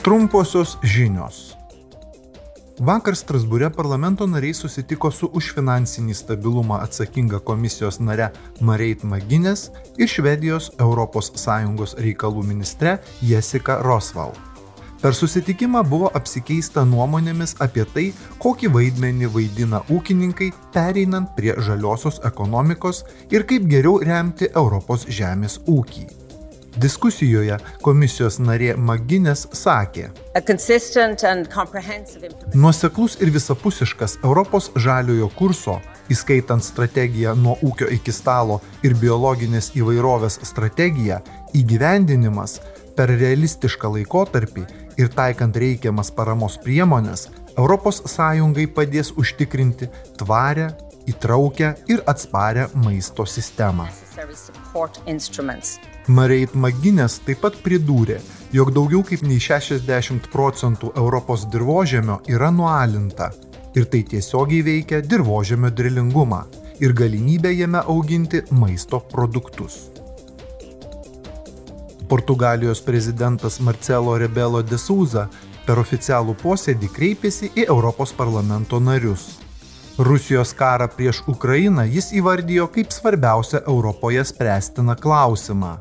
Trumposios žinios. Vakar Strasbūre parlamento nariai susitiko su už finansinį stabilumą atsakinga komisijos nare Mareit Maginės ir Švedijos ES reikalų ministre Jessica Rosval. Per susitikimą buvo apsikeista nuomonėmis apie tai, kokį vaidmenį vaidina ūkininkai pereinant prie žaliosios ekonomikos ir kaip geriau remti Europos žemės ūkį. Diskusijoje komisijos narė Maginės sakė, Nuoseklus ir visapusiškas Europos žaliojo kurso, įskaitant strategiją nuo ūkio iki stalo ir biologinės įvairovės strategiją, įgyvendinimas per realistišką laikotarpį ir taikant reikiamas paramos priemonės, ES padės užtikrinti tvarę, įtraukę ir atsparę maisto sistemą. Mareit Maginės taip pat pridūrė, jog daugiau kaip nei 60 procentų Europos dirbožėmio yra nualinta ir tai tiesiogiai veikia dirbožėmio drilingumą ir galimybę jame auginti maisto produktus. Portugalijos prezidentas Marcelo Rebelo de Souza per oficialų posėdį kreipėsi į Europos parlamento narius Rusijos karą prieš Ukrainą jis įvardijo kaip svarbiausią Europoje spręstiną klausimą.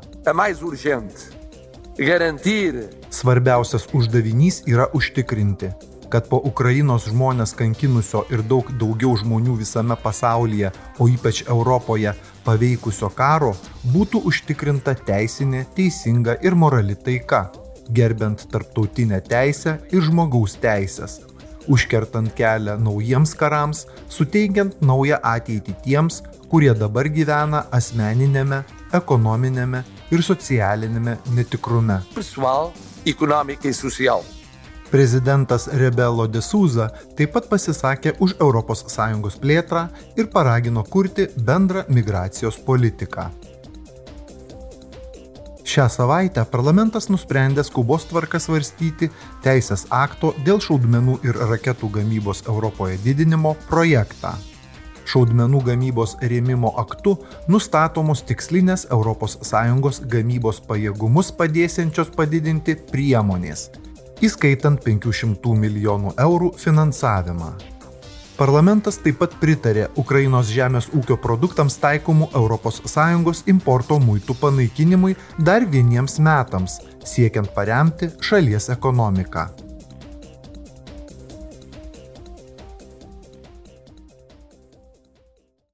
Svarbiausias uždavinys yra užtikrinti, kad po Ukrainos žmonės kankinusio ir daug daugiau žmonių visame pasaulyje, o ypač Europoje, paveikusio karo, būtų užtikrinta teisinė, teisinga ir morali taika, gerbent tarptautinę teisę ir žmogaus teisės, užkertant kelią naujiems karams, suteikiant naują ateitį tiems, kurie dabar gyvena asmeninėme, ekonominėme ir socialinėme netikrume. Prezidentas Rebelo de Souza taip pat pasisakė už ES plėtrą ir paragino kurti bendrą migracijos politiką. Šią savaitę parlamentas nusprendė skubos tvarka svarstyti teisės akto dėl šaudmenų ir raketų gamybos Europoje didinimo projektą. Šaudmenų gamybos rėmimo aktu nustatomos tikslinės ES gamybos pajėgumus padėsiančios padidinti priemonės, įskaitant 500 milijonų eurų finansavimą. Parlamentas taip pat pritarė Ukrainos žemės ūkio produktams taikomų ES importo muitų panaikinimui dar vieniems metams, siekiant paremti šalies ekonomiką.